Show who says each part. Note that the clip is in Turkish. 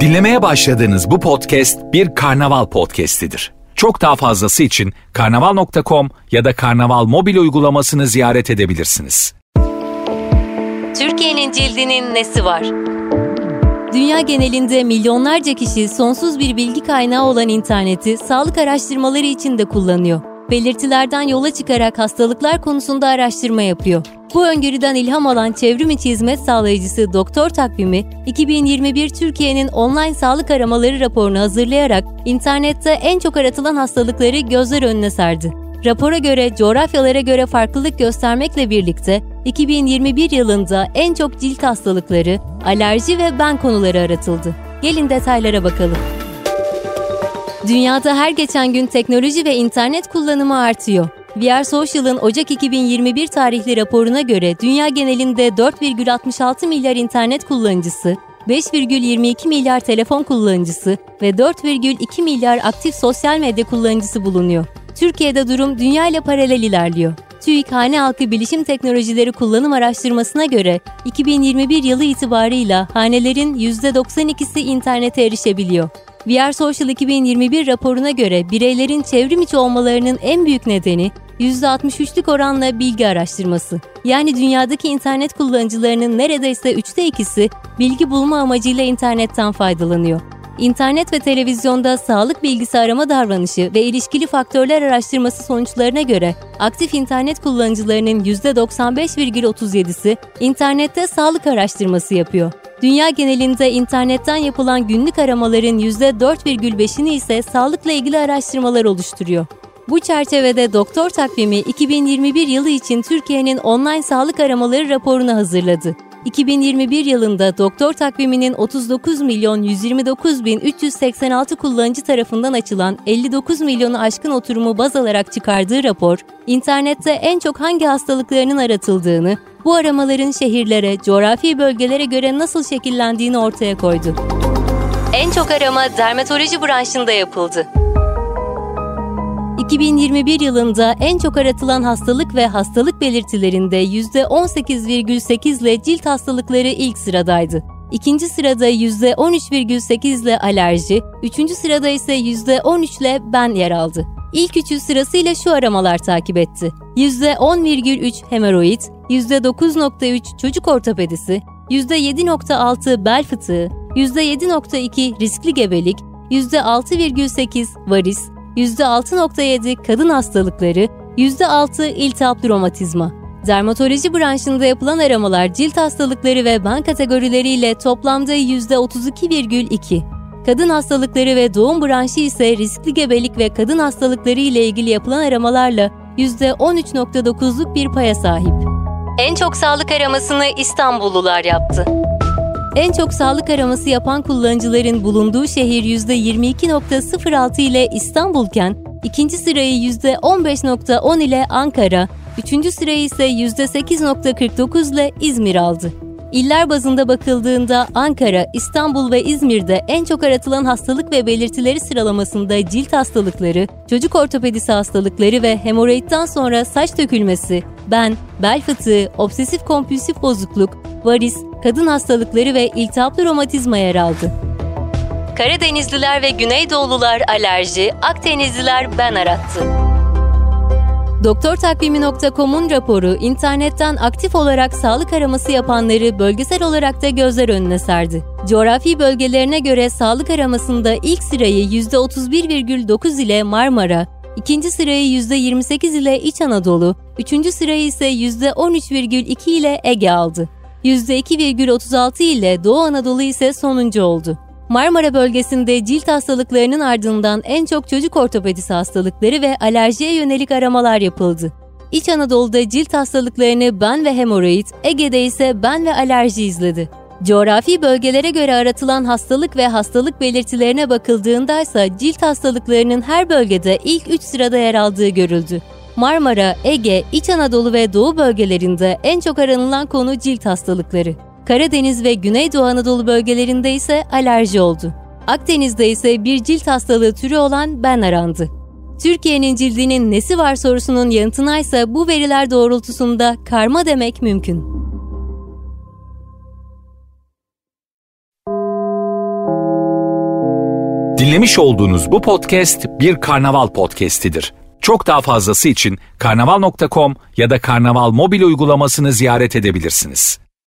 Speaker 1: Dinlemeye başladığınız bu podcast bir karnaval podcastidir. Çok daha fazlası için karnaval.com ya da karnaval mobil uygulamasını ziyaret edebilirsiniz.
Speaker 2: Türkiye'nin cildinin nesi var? Dünya genelinde milyonlarca kişi sonsuz bir bilgi kaynağı olan interneti sağlık araştırmaları için de kullanıyor. Belirtilerden yola çıkarak hastalıklar konusunda araştırma yapıyor. Bu öngörüden ilham alan çevrim içi hizmet sağlayıcısı Doktor Takvimi, 2021 Türkiye'nin online sağlık aramaları raporunu hazırlayarak internette en çok aratılan hastalıkları gözler önüne serdi. Rapora göre coğrafyalara göre farklılık göstermekle birlikte 2021 yılında en çok cilt hastalıkları, alerji ve ben konuları aratıldı. Gelin detaylara bakalım. Dünyada her geçen gün teknoloji ve internet kullanımı artıyor. VR Social'ın Ocak 2021 tarihli raporuna göre dünya genelinde 4,66 milyar internet kullanıcısı, 5,22 milyar telefon kullanıcısı ve 4,2 milyar aktif sosyal medya kullanıcısı bulunuyor. Türkiye'de durum dünya ile paralel ilerliyor. TÜİK Hane Halkı Bilişim Teknolojileri Kullanım Araştırması'na göre 2021 yılı itibarıyla hanelerin %92'si internete erişebiliyor. VR Social 2021 raporuna göre bireylerin çevrim içi olmalarının en büyük nedeni %63'lük oranla bilgi araştırması. Yani dünyadaki internet kullanıcılarının neredeyse üçte ikisi bilgi bulma amacıyla internetten faydalanıyor. İnternet ve televizyonda sağlık bilgisi arama davranışı ve ilişkili faktörler araştırması sonuçlarına göre aktif internet kullanıcılarının %95,37'si internette sağlık araştırması yapıyor. Dünya genelinde internetten yapılan günlük aramaların %4,5'ini ise sağlıkla ilgili araştırmalar oluşturuyor. Bu çerçevede Doktor Takvimi 2021 yılı için Türkiye'nin online sağlık aramaları raporunu hazırladı. 2021 yılında doktor takviminin 39 milyon 129 bin 386 kullanıcı tarafından açılan 59 milyonu aşkın oturumu baz alarak çıkardığı rapor, internette en çok hangi hastalıklarının aratıldığını, bu aramaların şehirlere, coğrafi bölgelere göre nasıl şekillendiğini ortaya koydu. En çok arama dermatoloji branşında yapıldı. 2021 yılında en çok aratılan hastalık ve hastalık belirtilerinde %18,8 ile cilt hastalıkları ilk sıradaydı. İkinci sırada %13,8 ile alerji, üçüncü sırada ise %13 ile ben yer aldı. İlk üçü sırasıyla şu aramalar takip etti. %10,3 hemoroid, %9,3 çocuk ortopedisi, %7,6 bel fıtığı, %7,2 riskli gebelik, %6,8 varis, %6,7 kadın hastalıkları, %6 iltihaplı romatizma. Dermatoloji branşında yapılan aramalar cilt hastalıkları ve ben kategorileriyle toplamda %32,2. Kadın hastalıkları ve doğum branşı ise riskli gebelik ve kadın hastalıkları ile ilgili yapılan aramalarla %13,9'luk bir paya sahip. En çok sağlık aramasını İstanbullular yaptı. En çok sağlık araması yapan kullanıcıların bulunduğu şehir %22.06 ile İstanbul'ken, ikinci sırayı %15.10 ile Ankara, üçüncü sırayı ise %8.49 ile İzmir aldı. İller bazında bakıldığında Ankara, İstanbul ve İzmir'de en çok aratılan hastalık ve belirtileri sıralamasında cilt hastalıkları, çocuk ortopedisi hastalıkları ve hemoroidden sonra saç dökülmesi, ben, bel fıtığı, obsesif kompulsif bozukluk, varis, kadın hastalıkları ve iltihaplı romatizma yer aldı. Karadenizliler ve Güneydoğulular alerji, Akdenizliler ben arattı. Doktortakvimi.com'un raporu internetten aktif olarak sağlık araması yapanları bölgesel olarak da gözler önüne serdi. Coğrafi bölgelerine göre sağlık aramasında ilk sırayı %31,9 ile Marmara, ikinci sırayı %28 ile İç Anadolu, üçüncü sırayı ise %13,2 ile Ege aldı. %2,36 ile Doğu Anadolu ise sonuncu oldu. Marmara bölgesinde cilt hastalıklarının ardından en çok çocuk ortopedisi hastalıkları ve alerjiye yönelik aramalar yapıldı. İç Anadolu'da cilt hastalıklarını ben ve hemoroid, Ege'de ise ben ve alerji izledi. Coğrafi bölgelere göre aratılan hastalık ve hastalık belirtilerine bakıldığında ise cilt hastalıklarının her bölgede ilk 3 sırada yer aldığı görüldü. Marmara, Ege, İç Anadolu ve Doğu bölgelerinde en çok aranılan konu cilt hastalıkları. Karadeniz ve Güneydoğu Anadolu bölgelerinde ise alerji oldu. Akdeniz'de ise bir cilt hastalığı türü olan ben arandı. Türkiye'nin cildinin nesi var sorusunun yanıtına ise bu veriler doğrultusunda karma demek mümkün.
Speaker 1: Dinlemiş olduğunuz bu podcast bir karnaval podcastidir. Çok daha fazlası için karnaval.com ya da karnaval mobil uygulamasını ziyaret edebilirsiniz.